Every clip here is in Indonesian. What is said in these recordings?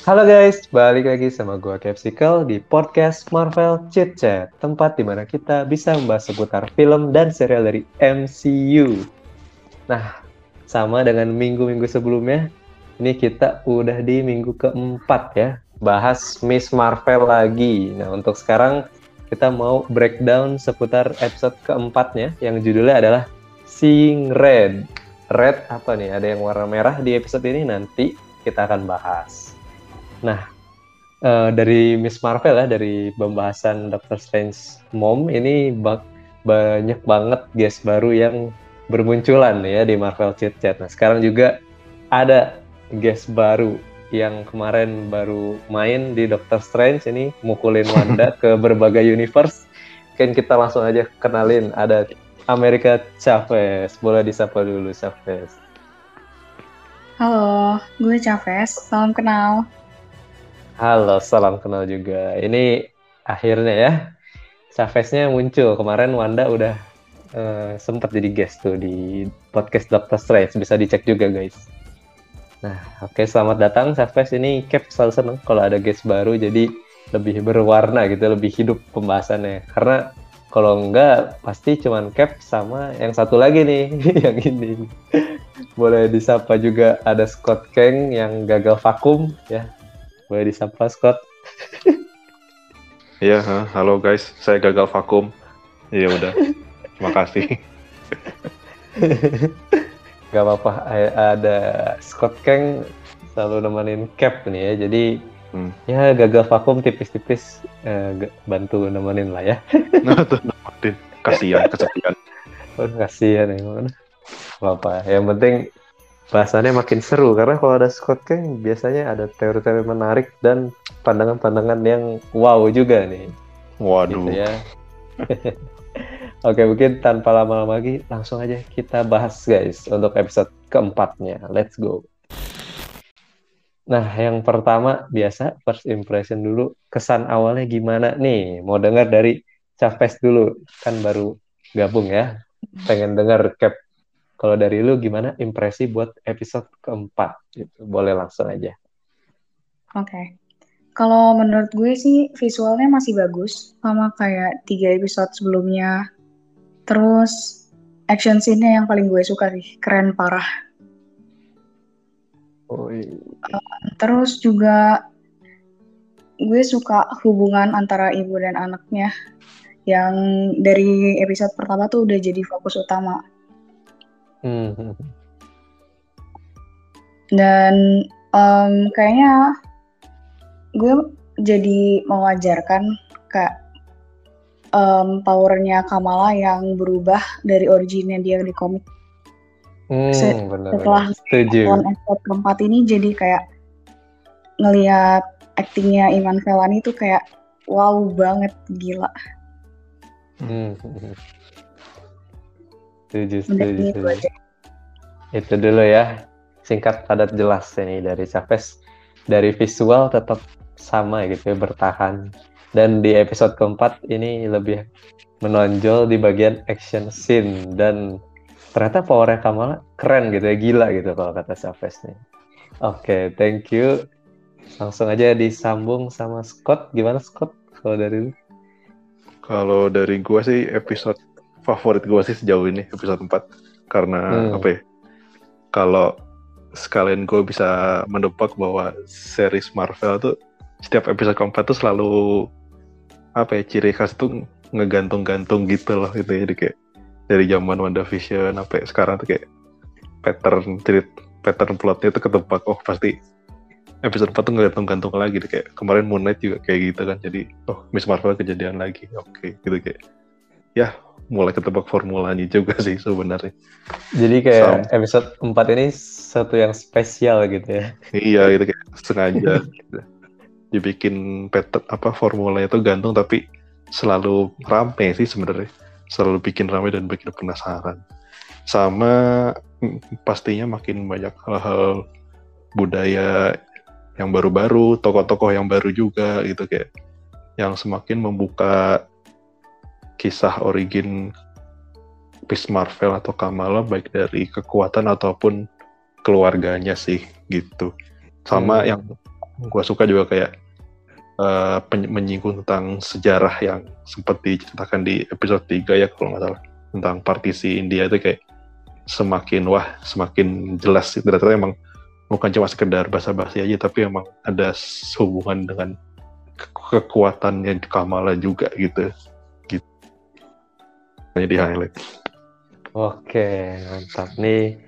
Halo guys, balik lagi sama gua Capsicle di podcast Marvel Chit Chat, tempat di mana kita bisa membahas seputar film dan serial dari MCU. Nah, sama dengan minggu-minggu sebelumnya, ini kita udah di minggu keempat ya, bahas Miss Marvel lagi. Nah, untuk sekarang kita mau breakdown seputar episode keempatnya, yang judulnya adalah Seeing Red. Red apa nih? Ada yang warna merah di episode ini nanti kita akan bahas. Nah, uh, dari Miss Marvel ya, dari pembahasan Doctor Strange Mom ini ba banyak banget guest baru yang bermunculan ya di Marvel Chit Chat. Nah, sekarang juga ada guest baru yang kemarin baru main di Doctor Strange ini mukulin Wanda ke berbagai universe. Mungkin kita langsung aja kenalin ada Amerika Chavez. Boleh disapa dulu Chavez. Halo, gue Chavez. Salam kenal. Halo, salam kenal juga. Ini akhirnya ya, Chaveznya muncul. Kemarin Wanda udah uh, sempat jadi guest tuh di podcast Doctor Strange. Bisa dicek juga guys. Nah, oke okay, selamat datang Chavez. Ini Cap selalu seneng kalau ada guest baru, jadi lebih berwarna gitu, lebih hidup pembahasannya. Karena kalau enggak, pasti cuman Cap sama yang satu lagi nih, yang ini. Boleh disapa juga ada Scott Kang yang gagal vakum ya boleh disapa Scott? Iya, halo guys, saya gagal vakum. Iya udah, terima kasih. Gak apa-apa, ada Scott Kang selalu nemenin Cap nih ya, jadi hmm. ya gagal vakum tipis-tipis eh, bantu nemenin lah ya. nah tuh nemenin, kasihan, kesepian. Oh, kasihan ya, apa-apa, yang penting bahasannya makin seru karena kalau ada Scott Kang biasanya ada teori-teori menarik dan pandangan-pandangan yang wow juga nih. Waduh. Gitu ya. Oke, mungkin tanpa lama-lama lagi langsung aja kita bahas guys untuk episode keempatnya. Let's go. Nah, yang pertama biasa first impression dulu, kesan awalnya gimana nih? Mau dengar dari Chavez dulu, kan baru gabung ya. Pengen dengar cap kalau dari lu gimana impresi buat episode keempat? Gitu. Boleh langsung aja. Oke. Okay. Kalau menurut gue sih visualnya masih bagus sama kayak tiga episode sebelumnya. Terus action scene-nya yang paling gue suka sih, keren parah. Oh, iya. terus juga gue suka hubungan antara ibu dan anaknya yang dari episode pertama tuh udah jadi fokus utama. Hmm, hmm, hmm. Dan um, kayaknya gue jadi mewajarkan kayak um, powernya Kamala yang berubah dari originnya dia di komik. Hmm, Se bener, setelah episode keempat ini jadi kayak ngelihat aktingnya Iman Velani itu kayak wow banget gila. Hmm. Setuju, setuju, setuju. Itu dulu ya. Singkat, padat, jelas ini dari Chavez. Dari visual tetap sama gitu ya, bertahan. Dan di episode keempat ini lebih menonjol di bagian action scene. Dan ternyata powernya Kamala keren gitu ya, gila gitu kalau kata Chavez nih. Oke, okay, thank you. Langsung aja disambung sama Scott. Gimana Scott kalau dari lu? Kalau dari gua sih episode favorit gue sih sejauh ini episode 4 karena hmm. apa ya kalau sekalian gue bisa mendebak bahwa series Marvel tuh setiap episode keempat tuh selalu apa ya ciri khas tuh ngegantung-gantung gitu loh gitu ya. Jadi kayak dari zaman WandaVision apa ya, sekarang tuh kayak pattern cerit pattern plotnya tuh ketebak. Oh pasti episode 4 tuh ngegantung-gantung lagi deh. kayak kemarin Moon Knight juga kayak gitu kan. Jadi oh Miss Marvel kejadian lagi. Oke okay, gitu kayak. Ya mulai ketebak formulanya juga sih sebenarnya. Jadi kayak Sam. episode 4 ini satu yang spesial gitu ya. Iya gitu kayak sengaja gitu. dibikin pattern apa formulanya itu gantung tapi selalu rame sih sebenarnya. Selalu bikin rame dan bikin penasaran. Sama mm, pastinya makin banyak hal-hal budaya yang baru-baru, tokoh-tokoh yang baru juga gitu kayak yang semakin membuka kisah origin Miss Marvel atau Kamala baik dari kekuatan ataupun keluarganya sih gitu. Sama hmm. yang gue suka juga kayak uh, menyinggung tentang sejarah yang sempat diceritakan di episode 3 ya kalau nggak salah tentang partisi India itu kayak semakin wah semakin jelas ternyata emang bukan cuma sekedar basa-basi aja tapi emang ada hubungan dengan ke kekuatannya Kamala juga gitu gitu ini di highlight. Oke mantap. Nih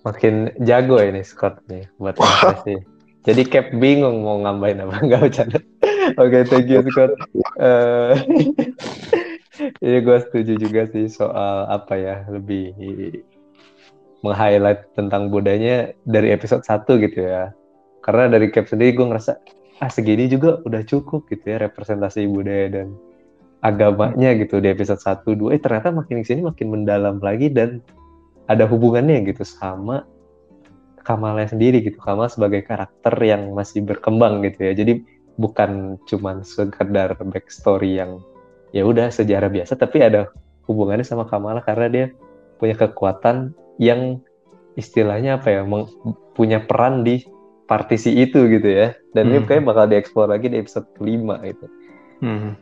makin jago ini Scott nih buat sih jadi Cap bingung mau ngambain apa nggak bercanda. Oke okay, thank you Scott uh, Iya gue setuju juga sih soal apa ya lebih meng-highlight tentang budayanya dari episode 1 gitu ya. Karena dari cap sendiri gue ngerasa ah segini juga udah cukup gitu ya representasi budaya dan agamanya gitu di episode 1 2 eh ternyata makin sini makin mendalam lagi dan ada hubungannya gitu sama Kamala sendiri gitu. Kamala sebagai karakter yang masih berkembang gitu ya. Jadi bukan cuman sekedar backstory yang ya udah sejarah biasa tapi ada hubungannya sama Kamala karena dia punya kekuatan yang istilahnya apa ya punya peran di partisi itu gitu ya dan hmm. ini kayak bakal dieksplor lagi di episode kelima itu hmm.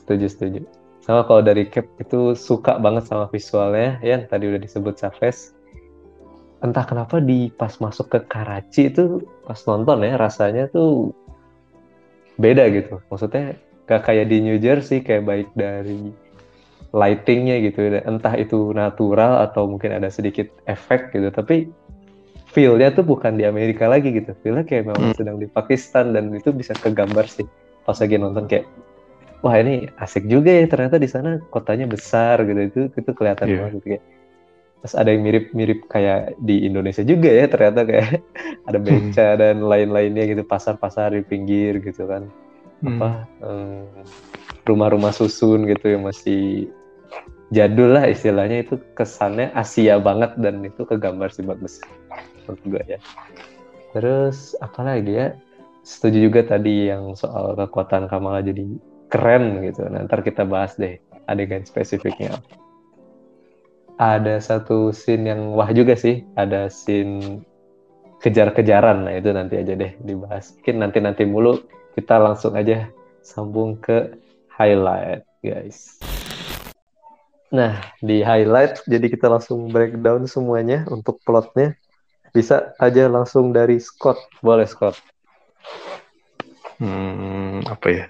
Setuju setuju. Sama kalau dari Cap itu suka banget sama visualnya. Ya tadi udah disebut Chavez. Entah kenapa di pas masuk ke Karachi itu pas nonton ya rasanya tuh beda gitu. Maksudnya gak kayak di New Jersey kayak baik dari lightingnya gitu. Entah itu natural atau mungkin ada sedikit efek gitu. Tapi feelnya tuh bukan di Amerika lagi gitu. Feelnya kayak memang hmm. sedang di Pakistan dan itu bisa kegambar sih. Pas lagi nonton kayak wah ini asik juga ya ternyata di sana kotanya besar gitu itu itu kelihatan yeah. banget gitu kayak terus ada yang mirip-mirip kayak di Indonesia juga ya ternyata kayak ada beca hmm. dan lain-lainnya gitu pasar-pasar di pinggir gitu kan hmm. apa rumah-rumah susun gitu yang masih jadul lah istilahnya itu kesannya Asia banget dan itu kegambar sih bagus menurut gue ya terus apa lagi ya setuju juga tadi yang soal kekuatan Kamala jadi keren gitu ntar kita bahas deh adegan spesifiknya ada satu scene yang wah juga sih ada scene kejar-kejaran nah itu nanti aja deh dibahas mungkin nanti-nanti mulu kita langsung aja sambung ke highlight, guys. Nah, di highlight, jadi kita langsung breakdown semuanya untuk plotnya. Bisa aja langsung dari Scott. Boleh, Scott. Hmm, apa ya?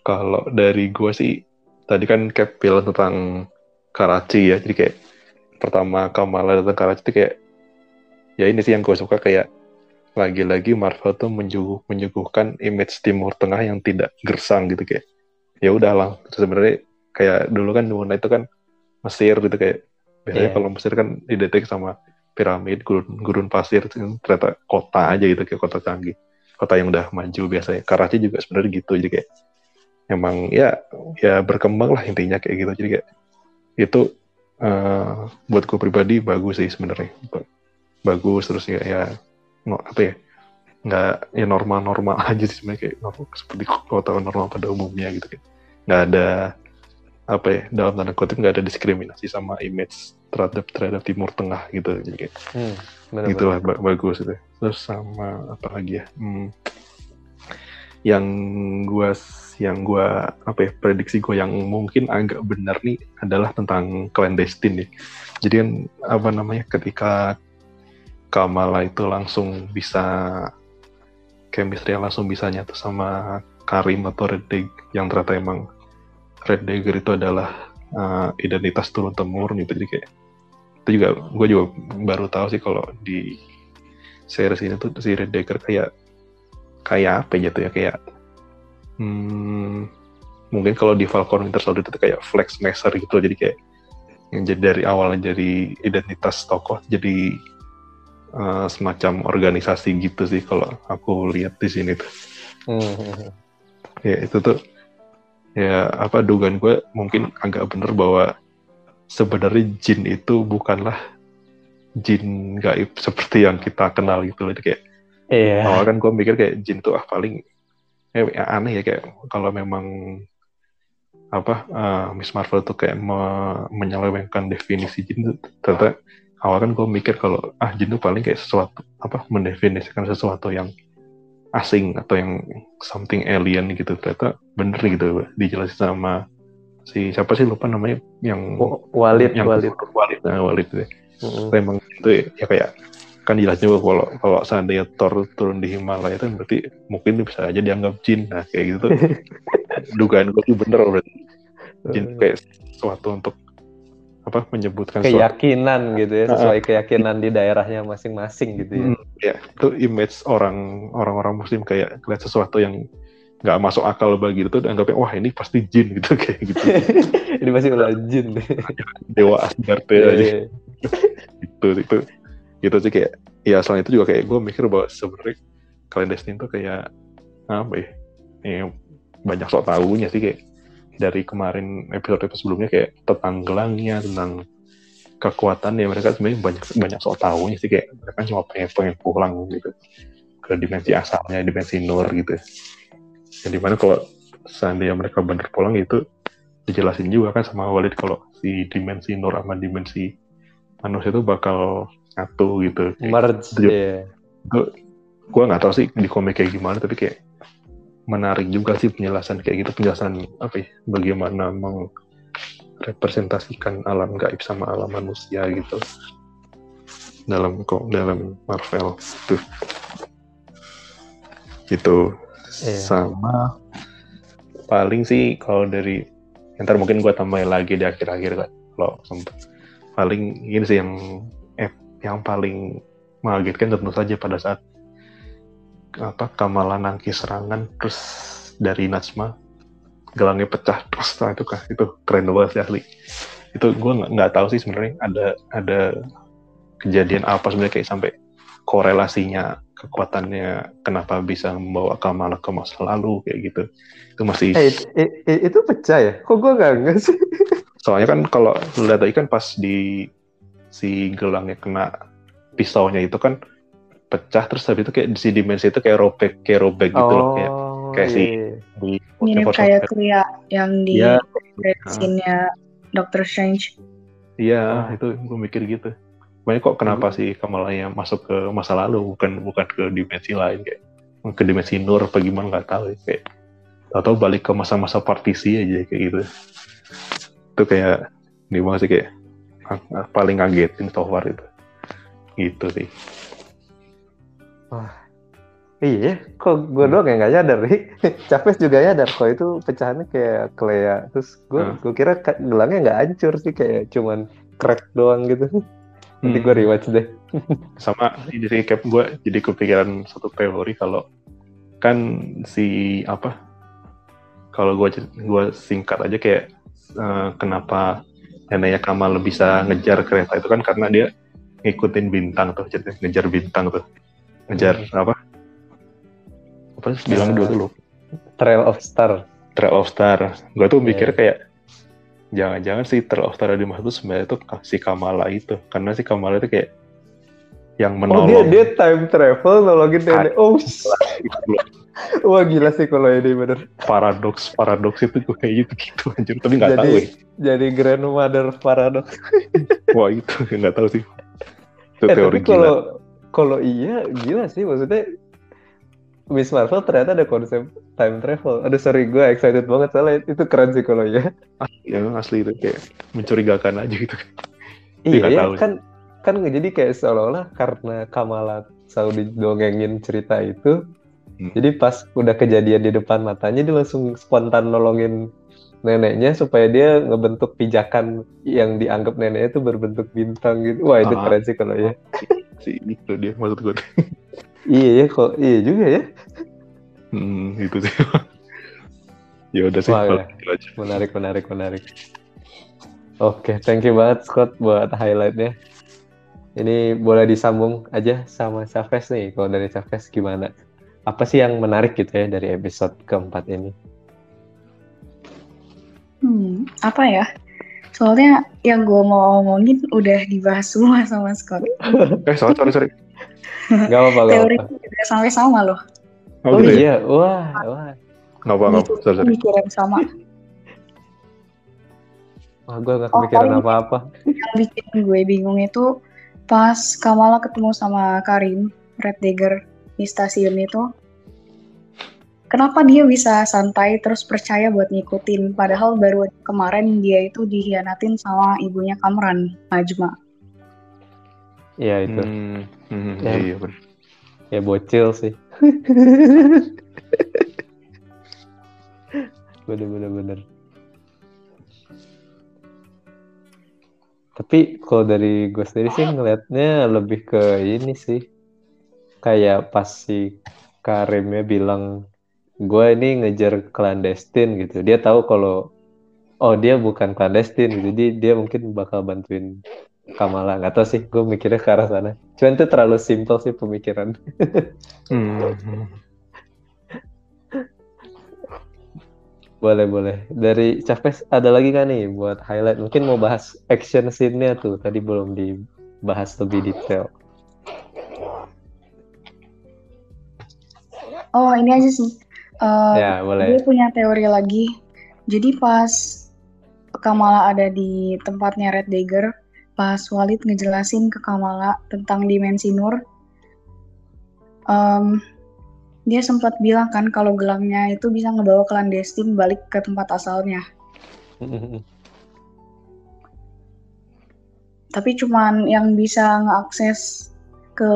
Kalau dari gue sih, tadi kan Cap bilang tentang Karachi ya. Jadi kayak pertama Kamala datang Karachi itu kayak, ya ini sih yang gue suka kayak lagi-lagi Marvel tuh menyuguh, menyuguhkan image Timur Tengah yang tidak gersang gitu kayak ya udah lah sebenarnya kayak dulu kan Duna itu kan Mesir gitu kayak biasanya yeah. kalau Mesir kan didetek sama piramid gurun, gurun pasir ternyata kota aja gitu kayak kota canggih kota yang udah maju biasanya Karachi juga sebenarnya gitu jadi kayak emang ya ya berkembang lah intinya kayak gitu. Jadi kayak itu uh, buat gue pribadi bagus sih sebenarnya. Bagus terus ya, ya no, apa ya nggak ya normal-normal aja sih sebenarnya kayak normal, seperti kota normal pada umumnya gitu kan nggak ada apa ya dalam tanda kutip nggak ada diskriminasi sama image terhadap terhadap Timur Tengah gitu. Jadi kayak hmm, bener, gitu lah bagus itu. Terus sama apa lagi ya? Hmm, yang gua yang gua apa ya prediksi gue yang mungkin agak benar nih adalah tentang clandestine nih. Jadi kan apa namanya ketika Kamala itu langsung bisa chemistry langsung bisa nyatu sama Karim atau Red Dagger yang ternyata emang Red Dagger itu adalah uh, identitas turun temurun gitu. Jadi kayak itu juga gue juga baru tahu sih kalau di series ini tuh si Red Dagger kayak kayak apa ya tuh ya kayak hmm, mungkin kalau di Falcon Winter Soldier itu kayak flex master gitu jadi kayak yang jadi dari awalnya jadi identitas tokoh jadi uh, semacam organisasi gitu sih kalau aku lihat di sini tuh. Hmm. Ya itu tuh ya apa dugaan gue mungkin agak bener bahwa sebenarnya jin itu bukanlah jin gaib seperti yang kita kenal gitu loh kayak yeah. awal kan gue mikir kayak jin tuh ah paling eh, aneh ya kayak kalau memang apa uh, Miss Marvel tuh kayak me menyelewengkan definisi jin ternyata awal kan gue mikir kalau ah jin itu paling kayak sesuatu apa mendefinisikan sesuatu yang asing atau yang something alien gitu ternyata bener gitu dijelasin sama si siapa sih lupa namanya yang Walid yang Walid Walid nah, Walid ya. Mm-mm. Emang itu ya kayak kan jelas juga kalau kalau seandainya Thor turun di Himalaya itu berarti mungkin bisa aja dianggap jin. Nah kayak gitu tuh. Dugaan gue tuh bener berarti jin kayak sesuatu untuk apa menyebutkan suatu keyakinan gitu ya sesuai keyakinan di daerahnya masing-masing gitu ya. Hmm, ya itu image orang orang-orang muslim kayak lihat sesuatu yang nggak masuk akal bagi itu anggapnya wah ini pasti jin gitu kayak gitu. Ini masih ulah jin. Dewa Asgard ya iya. itu itu gitu sih kayak ya selain itu juga kayak gue mikir bahwa sebenarnya clandestine tuh kayak apa ya, ya banyak sok tahunya sih kayak dari kemarin episode episode sebelumnya kayak tentang gelangnya tentang kekuatannya mereka sebenarnya banyak banyak sok tahunya sih kayak mereka cuma pengen pengen pulang gitu ke dimensi asalnya dimensi nur gitu. Yang di mana kalau seandainya mereka bener pulang itu dijelasin juga kan sama Walid kalau si dimensi nur sama dimensi manusia itu bakal nyatu gitu merge itu juga- ya gue nggak tahu sih di komik kayak gimana tapi kayak menarik juga sih penjelasan kayak gitu. Penjelasan apa ya? Bagaimana merepresentasikan alam gaib sama alam manusia gitu. Dalam kok dalam Marvel tuh. Gitu. Iya. sama paling sih kalau dari ntar mungkin gue tambahin lagi di akhir-akhir kan kalau sempet. Paling ini sih yang yang paling mengagetkan tentu saja pada saat apa Kamala nangkis serangan terus dari Najma gelangnya pecah terus setelah itu kah itu keren banget sih asli. Itu gue nggak nggak tahu sih sebenarnya ada ada kejadian apa sebenarnya kayak sampai korelasinya kekuatannya kenapa bisa membawa Kamala ke masa lalu kayak gitu. Itu masih eh, it- it- it- itu pecah ya? Kok gue gak nggak sih soalnya kan kalau lihat tadi kan pas di si gelangnya kena pisaunya itu kan pecah terus habis itu kayak di si dimensi itu kayak robek kayak robek gitu loh kayak oh kayak si- iya. di Mirip Force kayak. Clea yang di Iya. scene-nya Doctor Strange. Iya, Ah. itu gue mikir gitu. Makanya kok kenapa sih Kamala yang masuk ke masa lalu bukan bukan ke dimensi lain kayak ke dimensi nur apa gimana nggak tahu ya. kayak atau balik ke masa-masa partisi aja kayak gitu. Itu kayak ini banget sih kayak paling ngagetin so far itu. Gitu sih. Iya, kok gue doang yang nggak nyadar nih. Capes juga nyadar kok itu pecahannya kayak Clea. Terus gue Hmm. gue kira gelangnya nggak hancur sih kayak cuman crack doang gitu. Nanti Hmm. gue rewatch deh. sama di recap gue jadi kepikiran satu teori kalau kan si apa kalau gue gua singkat aja kayak eh, kenapa neneknya Kamal bisa ngejar kereta itu kan karena dia ngikutin bintang tuh jadi ngejar bintang tuh ngejar apa apa sih bilang Eh, dulu Trail of Star. Trail of Star gue tuh mikir Iya. kayak jangan-jangan si Trail of Star yang dimaksud tuh sebenarnya tuh si Kamala itu karena si Kamala itu kayak yang Oh dia menolong dia time travel nolongin nenek. Oh, Itu. Wah gila sih kalau ini bener. paradoks paradoks itu gue kayak gitu gitu anjir. Tapi nggak Jadi- tahu ya Jadi grandmother paradox. wah itu nggak tahu sih. Itu Eh, teori tapi gila. kalau kalau iya gila sih. Maksudnya Miss Marvel ternyata ada konsep time travel. Aduh sorry gue excited banget. Soalnya itu keren sih kalau iya. ya asli itu kayak mencurigakan aja gitu. Iya ya tahu kan kan jadi kayak seolah-olah karena Kamala selalu didongengin cerita itu, Hmm. jadi pas udah kejadian di depan matanya dia langsung spontan nolongin neneknya supaya dia ngebentuk pijakan yang dianggap neneknya itu berbentuk bintang gitu. Wah itu Ah. keren sih kalau ya. sih itu dia maksud gue Iya ya kok iya juga ya. hmm, itu sih ya udah sih Wah, ya. gitu Menarik menarik menarik. Oke, thank you banget Scott buat highlightnya. Ini boleh disambung aja sama Chavez nih. Kalau dari Chavez gimana? Apa sih yang menarik gitu ya dari episode keempat ini? Hmm, apa ya? Soalnya yang gue mau omongin udah dibahas semua sama Scott. eh sorry sorry sorry Gak apa-apa, gak Teori apa-apa. juga sampai sama loh. oh, Oh gitu ya iya, wah, wah. nggak apa nggak apa sorry sorry Mikirin sama. Wah, gue gak Oh, kepikiran paling- apa-apa. Yang bikin gue bingung itu pas Kamala ketemu sama Karim Red Dagger di stasiun itu kenapa dia bisa santai terus percaya buat ngikutin padahal baru kemarin dia itu dihianatin sama ibunya Kamran Najma Iya itu. Hmm, hmm, Ya. iya benar. Ya bocil sih. bener bener bener. Tapi kalau dari gue sendiri sih ngelihatnya lebih ke ini sih. Kayak pas si Karimnya bilang gue ini ngejar clandestine gitu. Dia tahu kalau oh dia bukan clandestine gitu. Jadi dia mungkin bakal bantuin Kamala. Gak tau sih, gue mikirnya ke arah sana. Cuman itu terlalu simpel sih pemikiran. Hmm, hmm. Boleh, boleh. Dari Chavez ada lagi kan nih buat highlight? Mungkin mau bahas action scene-nya tuh. Tadi belum dibahas lebih detail. Oh ini aja sih Eh, ya, Gue boleh. punya teori lagi. Jadi pas Kamala ada di tempatnya Red Dagger, pas Walid ngejelasin ke Kamala tentang dimensi Nur, em, dia sempat bilang kan kalau gelangnya itu bisa ngebawa clandestine balik ke tempat asalnya. Tapi cuman yang bisa ngeakses ke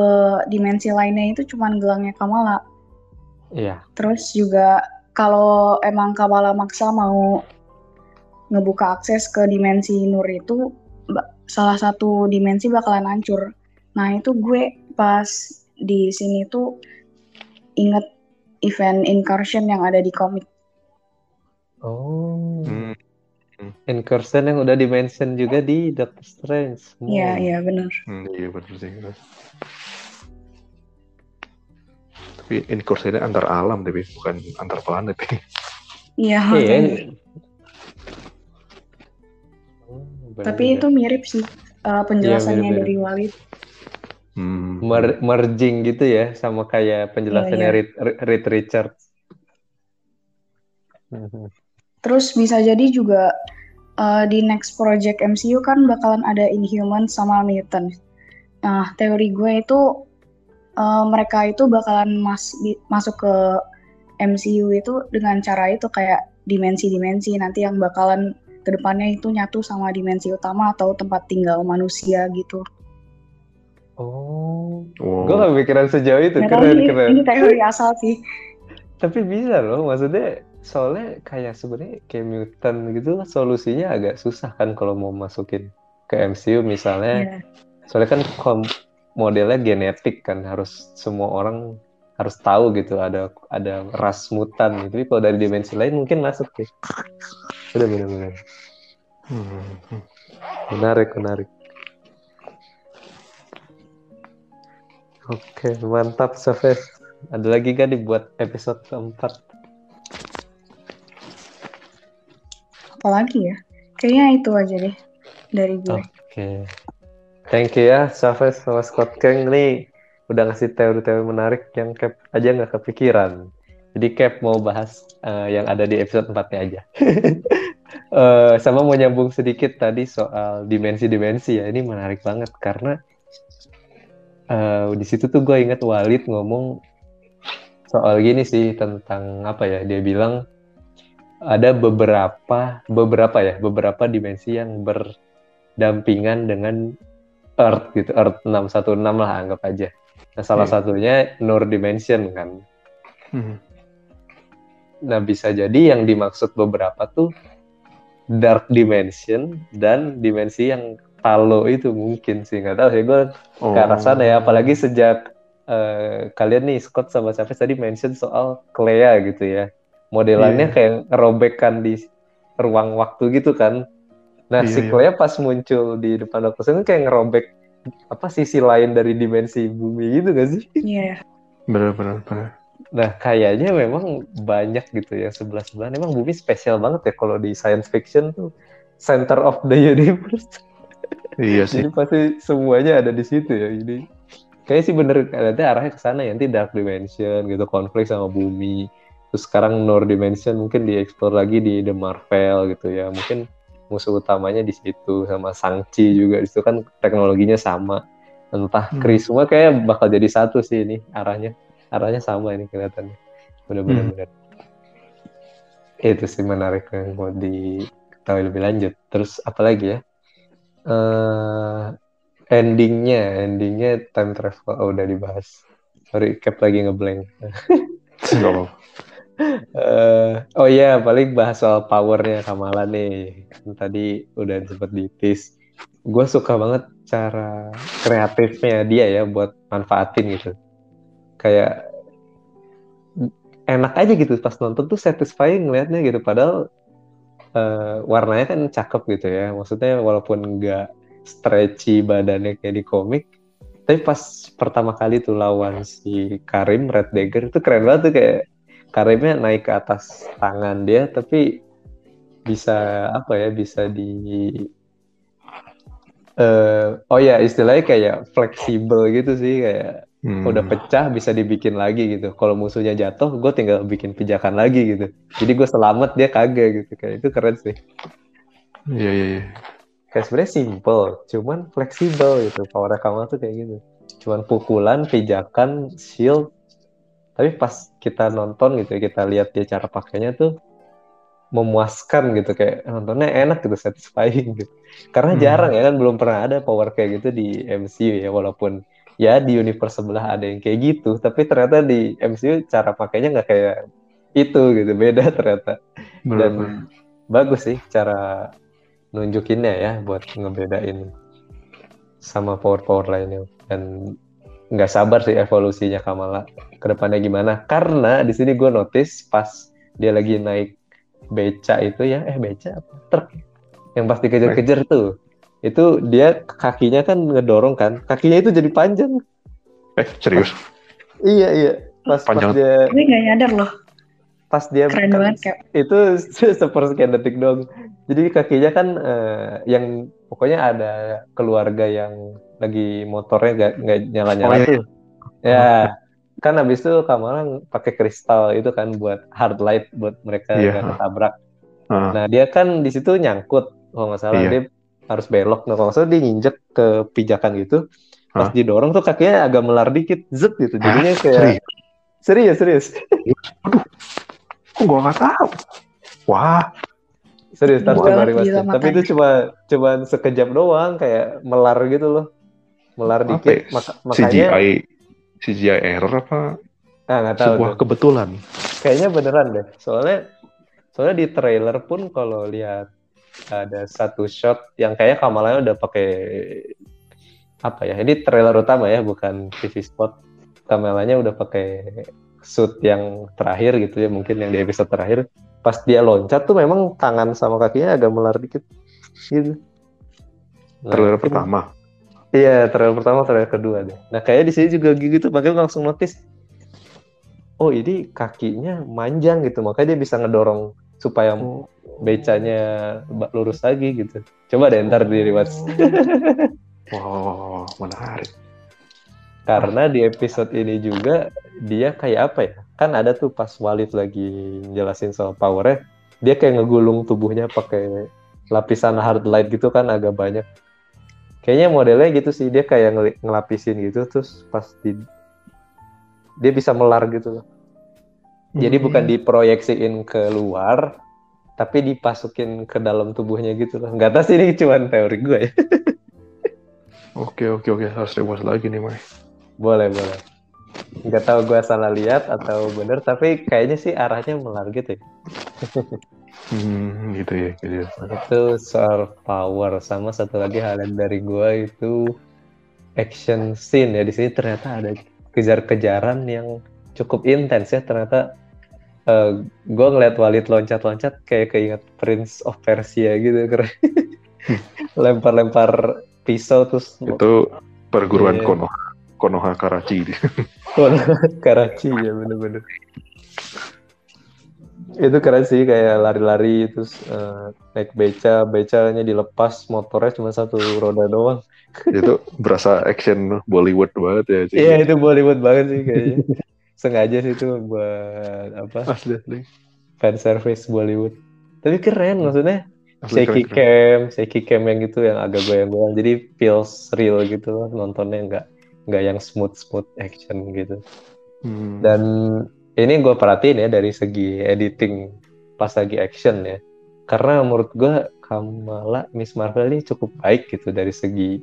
dimensi lainnya itu cuman gelangnya Kamala. Iya. Terus juga kalau emang Kamala maksa mau ngebuka akses ke dimensi Nur itu salah satu dimensi bakalan hancur. Nah itu gue pas di sini tuh inget event incursion yang ada di komik. Oh. Hmm. Incursion yang udah di-mention juga di Doctor Strange. Hmm. Iya iya bener. Hmm, iya benar sih. Tapi incursionnya antar alam tapi bukan antar planet. Iya. Iya. makanya. Oh, Tapi juga. itu mirip sih uh, penjelasannya mirip-mirip. dari Walid. Hmm. Mer- merging gitu ya sama kayak penjelasannya Iya, iya. Reed. Mhm. Terus bisa jadi juga uh, di next project MCU kan bakalan ada Inhumans sama Mutants. Nah, teori gue itu uh, mereka itu bakalan mas di- masuk ke MCU itu dengan cara itu kayak dimensi-dimensi nanti yang bakalan ke depannya itu nyatu sama dimensi utama atau tempat tinggal manusia gitu. Oh, Wow. gue gak pikiran sejauh itu, Nggak keren ini, keren. ini teori asal sih. Tapi bisa loh, maksudnya soalnya kayak sebenarnya kayak mutant gitu solusinya agak susah kan kalau mau masukin ke MCU misalnya. Iya. Soalnya kan kom- modelnya genetik kan harus semua orang harus tahu gitu ada ada ras mutan gitu. Tapi kalau dari dimensi lain mungkin masuk sih. Benar benar benar. Hmm. Menarik menarik. Oke mantap Safes. Ada lagi kan dibuat episode keempat? Apalagi ya? Kayaknya itu aja deh dari gue. Oke. Thank you ya, Safes sama Scott Kang nih udah ngasih teori-teori menarik yang Cap aja nggak kepikiran. Jadi Cap mau bahas eh, yang ada di episode 4-nya aja. Eh, sama mau nyambung sedikit tadi soal dimensi-dimensi ya. Ini menarik banget karena eh, di situ tuh gue inget Walid ngomong soal gini sih tentang apa ya? Dia bilang ada beberapa beberapa ya beberapa dimensi yang berdampingan dengan Earth gitu Earth 616 lah anggap aja nah salah Iya. satunya Nur Dimension kan Hmm. nah bisa jadi yang dimaksud beberapa tuh Dark Dimension dan dimensi yang Talo itu mungkin sih nggak tahu sih gue Oh. ke arah sana ya apalagi sejak eh, kalian nih Scott sama Chavez tadi mention soal Clea gitu ya modelannya Iya. kayak ngerobekkan di ruang waktu gitu kan nah Iya, si iya. Clea pas muncul di depan Doctor Strange kayak ngerobek apa sisi lain dari dimensi bumi gitu gak sih Iya. Benar benar benar. nah kayaknya memang banyak gitu ya sebelah sebelah emang bumi spesial banget ya kalau di science fiction tuh center of the universe Iya sih. Jadi pasti semuanya ada di situ ya. Jadi kayaknya sih bener nanti arahnya ke sana ya. Nanti dark dimension gitu konflik sama bumi. Terus sekarang Nur dimension mungkin dieksplor lagi di The Marvel gitu ya. Mungkin musuh utamanya di situ sama Shang-Chi juga. Di situ kan teknologinya sama. entah Hmm. Semua kayak bakal jadi satu sih ini arahnya. Arahnya sama ini kelihatannya. Benar-benar Hmm. itu sih menarik yang mau diketahui lebih lanjut. Terus apalagi ya? Eh endingnya endingnya time travel oh, udah dibahas. Sorry cap lagi ngeblank Eh, oh iya, paling bahas soal powernya Kamala nih. Kan tadi udah disebut di tease. Gue suka banget cara kreatifnya dia ya buat manfaatin gitu. Kayak enak aja gitu pas nonton tuh satisfying ngeliatnya gitu. Padahal eh, warnanya kan cakep gitu ya. Maksudnya walaupun nggak stretchy badannya kayak di komik, tapi pas pertama kali tuh lawan si Karim Red Dagger itu keren banget tuh kayak Karimnya naik ke atas tangan dia tapi bisa apa ya bisa di eh oh ya istilahnya kayak fleksibel gitu sih kayak Hmm. udah pecah bisa dibikin lagi gitu. Kalau musuhnya jatuh gue tinggal bikin pijakan lagi gitu. Jadi gue selamat dia kagak gitu kayak itu keren sih. Iya, iya, iya. kayak sebenarnya simple cuman fleksibel gitu. Power kamu tuh kayak gitu. Cuman pukulan pijakan shield tapi pas kita nonton gitu ya kita lihat dia cara pakainya tuh memuaskan gitu kayak nontonnya enak gitu satisfying gitu. Karena Hmm. jarang ya kan belum pernah ada power kayak gitu di MCU ya walaupun ya di universe sebelah ada yang kayak gitu tapi ternyata di MCU cara pakainya nggak kayak itu gitu beda ternyata. Bener, dan bagus sih cara nunjukinnya ya buat ngebedain sama power-power lainnya. Dan nggak sabar sih evolusinya Kamala ke depannya gimana karena di sini gue notice pas dia lagi naik beca itu ya eh beca apa truk yang pas dikejar-kejar tuh itu dia kakinya kan ngedorong kan kakinya itu jadi panjang Eh, serius? iya iya pas pas Panjang. dia Gue nggak nyadar loh. pas dia Keren kan banget kayak. itu sepersekian detik dong. Jadi kakinya kan eh, yang pokoknya ada keluarga yang lagi motornya gak, nggak nyala-nyala Oh, iya. Ya, kan habis itu Kamala pakai kristal itu kan buat hard light buat mereka Iya. nggak ketabrak. Ah. Nah dia kan di situ nyangkut kalau nggak salah Iya. dia harus belok. Nah kalau nggak salah dia nginjek ke pijakan gitu. Pas Hah? didorong tuh kakinya agak melar dikit, zet gitu. Jadinya Hah? kayak serius serius. Kok gue nggak tahu? Wah, Serius, coba rewatch. Tapi itu cuma cuma sekejap doang, kayak melar gitu loh. Melar apa ya? dikit, maka- makanya CGI CGI error apa ah nggak tahu sebuah tuh. kebetulan? Kayaknya beneran deh. Soalnya soalnya di trailer pun kalau lihat ada satu shot yang kayak Kamalanya udah pakai apa ya? Ini trailer utama ya, bukan TV spot. Kamalanya udah pakai suit yang terakhir gitu ya, mungkin yang di episode terakhir. Pas dia loncat tuh memang tangan sama kakinya agak melar dikit gitu. Nah, Trailer pertama. Iya, trailer pertama, trailer kedua deh. Nah, kayaknya di sini juga gitu, makanya langsung notice. Oh, ini kakinya manjang gitu, makanya dia bisa ngedorong supaya Oh. becanya ba- lurus lagi gitu. Coba deh ntar di rewatch. Wow, menarik. Karena di episode ini juga dia kayak apa ya? Kan ada tuh pas Walid lagi jelasin soal powernya, dia kayak ngegulung tubuhnya pakai lapisan hard light gitu kan agak banyak. Kayaknya modelnya gitu sih, dia kayak ngel- ngelapisin gitu terus pas di dia bisa melar gitu loh. Jadi Hmm. bukan diproyeksiin ke luar, tapi dipasukin ke dalam tubuhnya gitu loh. Nggak tahu sih ini cuma teori gue ya. Oke, oke, oke. Harus rewatch lagi nih, Mai. Boleh, boleh. Nggak tahu gue salah lihat atau bener, tapi kayaknya sih arahnya melar gitu ya. Hmm, gitu ya, gitu ya. Itu soal power. Sama satu lagi highlight dari gue itu action scene ya. Di sini ternyata ada kejar-kejaran yang cukup intens ya. Ternyata gue ngeliat Walid loncat-loncat kayak keinget Prince of Persia gitu. Keren. Lempar-lempar pisau terus Itu perguruan Iya. Konoha, Konoha Karachi. Karachi ya bener-bener. Itu keren sih kayak lari-lari terus eh, naik beca, becanya dilepas, motornya cuma satu roda doang. itu berasa action Bollywood banget ya. Iya itu Bollywood banget sih kayaknya. Sengaja sih itu buat apa Asli, asli. fan service Bollywood. Tapi keren maksudnya Asli shaky cam, shaky cam yang gitu yang agak goyang-goyang. Jadi feels real gitu nontonnya nggak nggak yang smooth smooth action gitu. Hmm. Dan ini gue perhatiin ya dari segi editing pas lagi action ya. Karena menurut gue Kamala Miss Marvel ini cukup baik gitu dari segi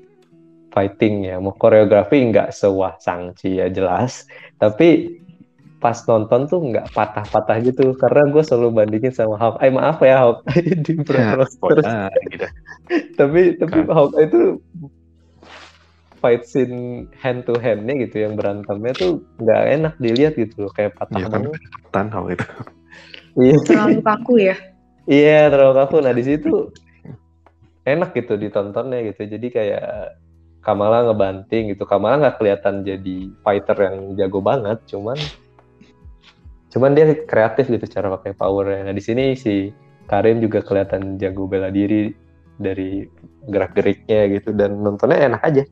fighting ya. Mau koreografi nggak sewah Sangchi ya jelas. Tapi pas nonton tuh nggak patah-patah gitu. Karena gue selalu bandingin sama Hawkeye. maaf ya Hawkeye di Ya, terus. gitu. Tapi tapi Kan. Hawkeye itu fight scene hand to handnya gitu yang berantemnya tuh nggak enak dilihat gitu loh kayak patah Iya kan, tanah gitu. Iya. Terlalu kaku ya. Iya terlalu kaku. Nah di situ enak gitu ditontonnya gitu. Jadi kayak Kamala ngebanting gitu. Kamala nggak kelihatan jadi fighter yang jago banget, cuman cuman dia kreatif gitu cara pakai powernya. Nah di sini si Karim juga kelihatan jago bela diri dari gerak geriknya gitu dan nontonnya enak aja.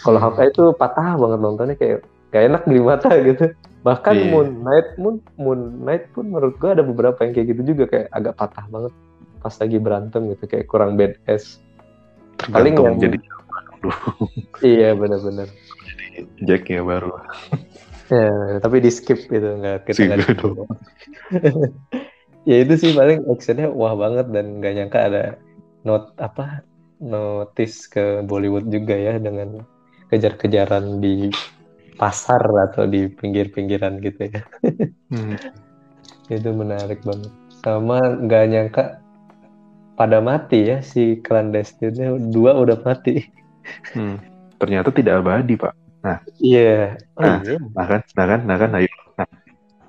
Kalau Hawkeye itu patah banget nontonnya kayak gak enak di mata gitu. Bahkan Iya. Moon Knight Moon Moon Knight pun menurut gua ada beberapa yang kayak gitu juga kayak agak patah banget pas lagi berantem gitu kayak kurang badass. Paling yang- jadi Iya benar-benar. Jack ya baru. Ya, tapi di skip gitu nggak kita Skip ya itu sih paling actionnya wah banget dan nggak nyangka ada not apa notice ke Bollywood juga ya dengan kejar-kejaran di pasar atau di pinggir-pinggiran gitu ya Hmm. itu menarik banget sama nggak nyangka pada mati ya si clandestine dua udah mati Hmm. Ternyata tidak abadi, Pak. iya oh Nah. iya Nah kan, nah kan, nah kan, ayo. Nah,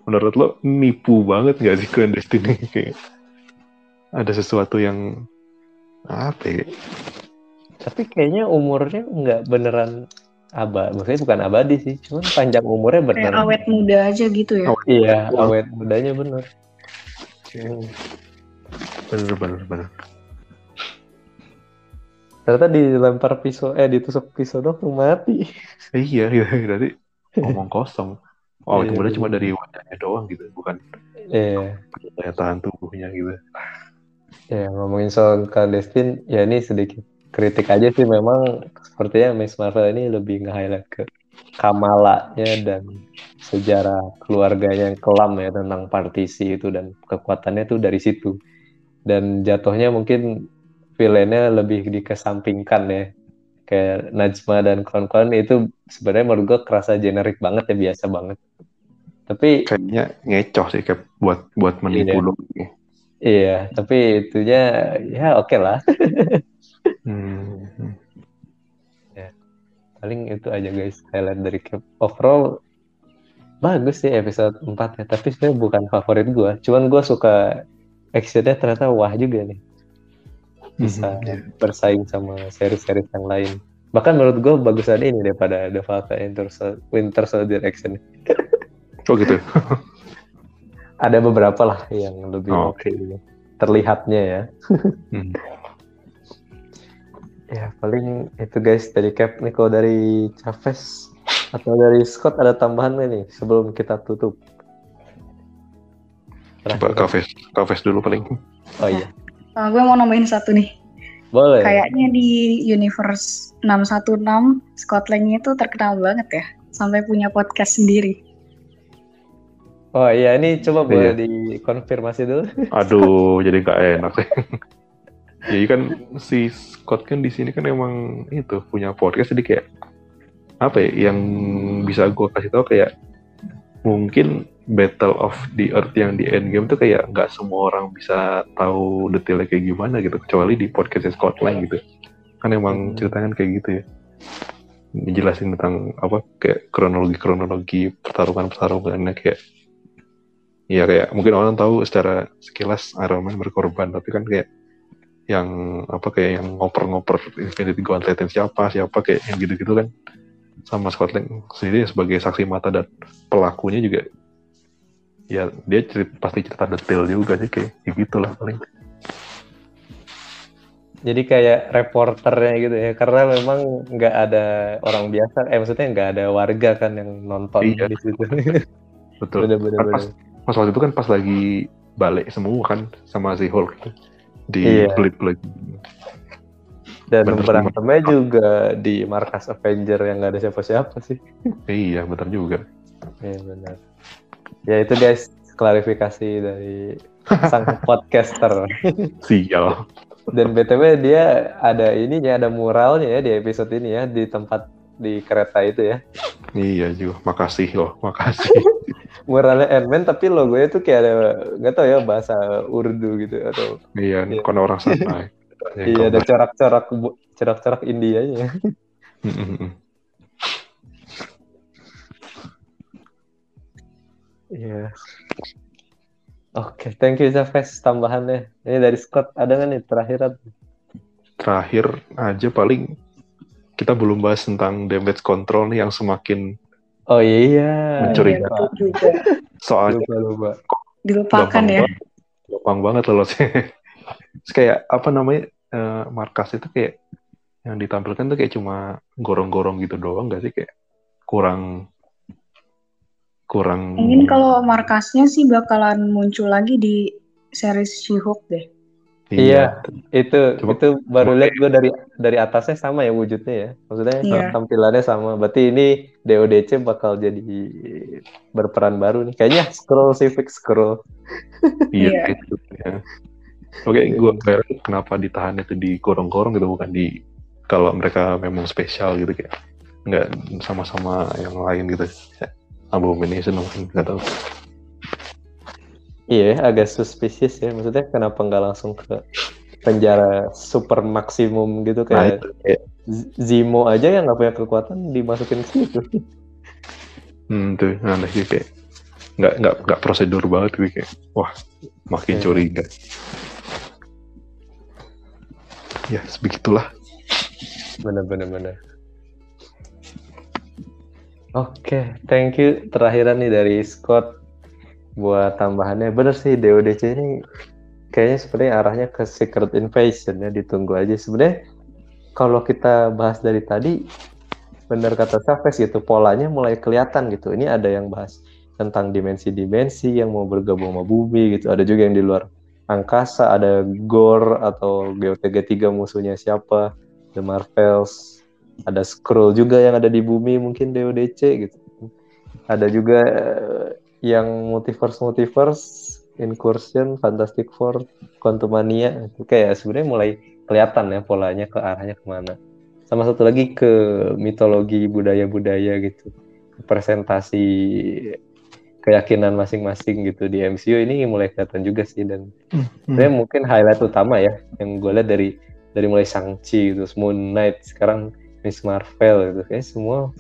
menurut lo nipu banget nggak sih clandestine kayak ada sesuatu yang apa ya? Tapi kayaknya umurnya nggak beneran abadi, maksudnya bukan abadi sih, cuman panjang umurnya Kayak bener. awet muda aja gitu ya. Oh, Iya, awet mudanya bener. Hmm. Bener, bener, bener. Ternyata dilempar pisau, eh ditusuk pisau dong mati. Iya, iya, berarti ngomong kosong. Oh, itu Iya, bener cuma bener. dari wajahnya doang gitu, bukan Iya, tahan tubuhnya gitu. ya ngomongin soal clandestine, ya ini sedikit kritik aja sih memang sepertinya Miss Marvel ini lebih nge-highlight ke Kamalanya dan sejarah keluarganya yang kelam ya tentang partisi itu dan kekuatannya tuh dari situ. Dan jatuhnya mungkin villainnya lebih dikesampingkan ya. Kayak Najma dan kawan-kawan itu sebenarnya menurut gue kerasa generik banget ya biasa banget. Tapi Kayaknya ngecoh sih kayak buat buat menipu Iya. lo. iya, tapi itunya ya oke lah. Hmm. Paling itu aja guys highlight dari Cap. Overall bagus sih episode 4 ya, tapi sebenarnya bukan favorit gue. Cuman gue suka actionnya ternyata wah juga nih. Bisa Mhm, iya. bersaing sama seri-seri yang lain. Bahkan menurut gue bagusan ini daripada The Falcon Winter, Sol- Winter Soldier action. Oh gitu. Ada beberapa lah yang lebih Oh, oke terlihatnya ya. Hmm. Ya paling itu guys dari Cap nih kalau dari Chavez atau dari Scott ada tambahan nggak nih sebelum kita tutup? Coba kafes, kafes dulu paling. Oh iya, Nah, gue mau nambahin satu nih. boleh. Kayaknya di universe 616 Scotland itu terkenal banget ya. Sampai punya podcast sendiri. Oh iya, ini coba boleh Iya. dikonfirmasi dulu. Aduh, jadi nggak enak sih. Jadi kan si Scott kan di sini kan emang itu punya podcast. Jadi kayak apa ya yang bisa gue kasih tahu kayak mungkin Battle of the Earth yang di Endgame tuh kayak nggak semua orang bisa tahu detailnya kayak gimana gitu. Kecuali di podcastnya Scott Lang gitu. Kan emang Hmm. ceritanya kan kayak gitu ya. Dijelasin tentang apa kayak kronologi kronologi pertarungan pertarungannya kayak ya kayak mungkin orang tahu secara sekilas Iron Man berkorban tapi kan kayak yang apa kayak yang ngoper-ngoper Infinity Gauntlet siapa siapa kayak yang gitu-gitu kan sama Scott Lang sendiri sebagai saksi mata dan pelakunya juga ya dia cerita, pasti cerita detail juga sih kayak ya gitulah paling Jadi kayak reporternya gitu ya, karena memang nggak ada orang biasa, eh maksudnya nggak ada warga kan yang nonton Iya. di situ. betul Bener-bener. Kan pas, pas waktu itu kan pas lagi balik semua kan sama si Hulk di Iya. lagi. Dan Bener, berantemnya juga di markas Avenger yang nggak ada siapa-siapa sih. Iya, benar juga. Iya benar. Ya itu guys klarifikasi dari sang podcaster. Sial. Dan btw dia ada ininya, ada muralnya ya di episode ini ya di tempat di kereta itu ya. Iya juga. Makasih loh, makasih. Muralnya Ant-Man tapi logonya tuh kayak ada nggak tahu ya bahasa Urdu gitu atau iya, Iya. kon orang santai. iya ada corak-corak corak-corak Indianya. Mm-mm. Iya. Oke, thank you Zafes tambahannya. Ini dari Scott ada nggak nih terakhiran? Terakhir aja paling kita belum bahas tentang damage control nih yang semakin Oh iya. Iya, betul juga. soalnya Lupa lupa. Dilupakan ya. banget, gampang banget loh sih. Kayak apa namanya eh, markas itu kayak yang ditampilkan tuh kayak cuma gorong-gorong gitu doang gak sih kayak kurang kurang Mungkin kalau markasnya sih bakalan muncul lagi di series She-Hulk deh. Iya, itu Coba- itu baru lihat gue dari dari atasnya sama ya wujudnya ya. Maksudnya Iya. tampilannya sama. Berarti ini DODC bakal jadi berperan baru nih. Kayaknya scroll civic scroll. iya Iya. itu ya. Oke, gue heran kenapa ditahan itu di gorong-gorong gitu bukan di kalau mereka memang spesial gitu kayak nggak sama-sama yang lain gitu. Abomination mungkin nggak tahu. Iya, agak suspicious ya. Maksudnya kenapa nggak langsung ke penjara super maksimum gitu Nah, kayak itu kayak Z- Zemo aja yang nggak punya kekuatan dimasukin ke situ. Hmm, tuh aneh kayak nggak nggak nggak prosedur banget gitu kayak wah makin Iya. curiga. Ya sebegitulah. Bener bener bener. Oke, thank you. Terakhiran nih dari Scott buat tambahannya. Bener sih DODC ini kayaknya sebenarnya arahnya ke Secret Invasion ya. Ditunggu aja. Sebenarnya kalau kita bahas dari tadi, bener kata Chavez gitu, polanya mulai kelihatan gitu. Ini ada yang bahas tentang dimensi-dimensi yang mau bergabung sama bumi gitu. Ada juga yang di luar angkasa, ada Gore atau GOTG3 musuhnya siapa, The Marvels, ada Skrull juga yang ada di bumi mungkin DODC gitu. Ada juga yang multiverse multiverse, Incursion, Fantastic Four, Quantumania itu kayak sebenarnya mulai kelihatan ya polanya ke arahnya ke mana. Sama satu lagi ke mitologi budaya-budaya gitu, presentasi keyakinan masing-masing gitu di MCU ini mulai kelihatan juga sih dan sebenarnya mungkin highlight utama ya yang gue lihat dari dari mulai Shang-Chi gitu, Moon Knight, sekarang Miss Marvel gitu, kayak semua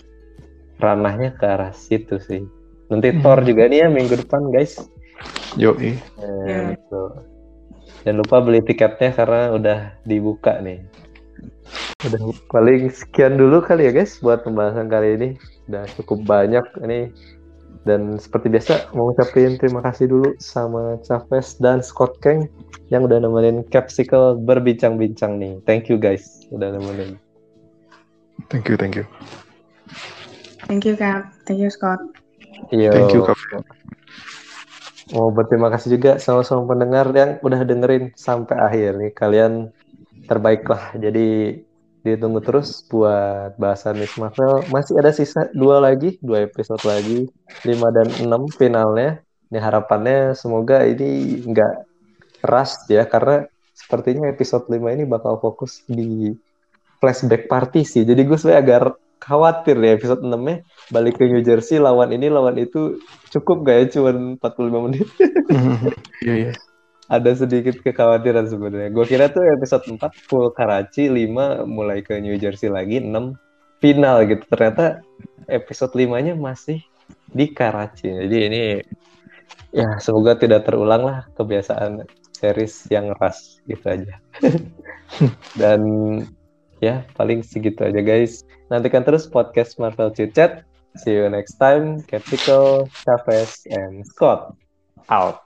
ranahnya ke arah situ sih. Nanti Hmm. Thor juga nih ya minggu depan guys. Yo, Eh, Ya. betul. Jangan lupa beli tiketnya karena udah dibuka nih. Udah paling sekian dulu kali ya guys buat pembahasan kali ini. Udah cukup banyak ini. Dan seperti biasa mau ngucapin terima kasih dulu sama Chavez dan Scott Kang yang udah nemenin Capsicle berbincang-bincang nih. Thank you guys udah nemenin. thank you, thank you, Thank you, Kak. Thank you, Scott. Yo. thank you, Kak. Mau berterima kasih juga sama-sama pendengar yang udah dengerin sampai akhir nih. Kalian terbaik lah. Jadi ditunggu terus buat bahasan Miss Marvel. Masih ada sisa dua lagi, dua episode lagi, 5 dan 6 finalnya. Ini harapannya semoga ini nggak rush ya, karena sepertinya episode 5 ini bakal fokus di flashback party sih. Jadi gue sebenarnya agak khawatir ya episode 6-nya balik ke New Jersey lawan ini lawan itu cukup gak ya? Cuman 45 menit. Iya, iya. ada sedikit kekhawatiran sebenarnya. Gue kira tuh episode 4 full Karachi 5 mulai ke New Jersey lagi 6 final gitu. Ternyata episode 5 nya masih di Karachi. Jadi ini ya semoga tidak terulang lah kebiasaan series yang ras gitu aja. Dan ya paling segitu aja guys. Nantikan terus podcast Marvel Chit Chat see you next time. Capsicle Chavez and Scott out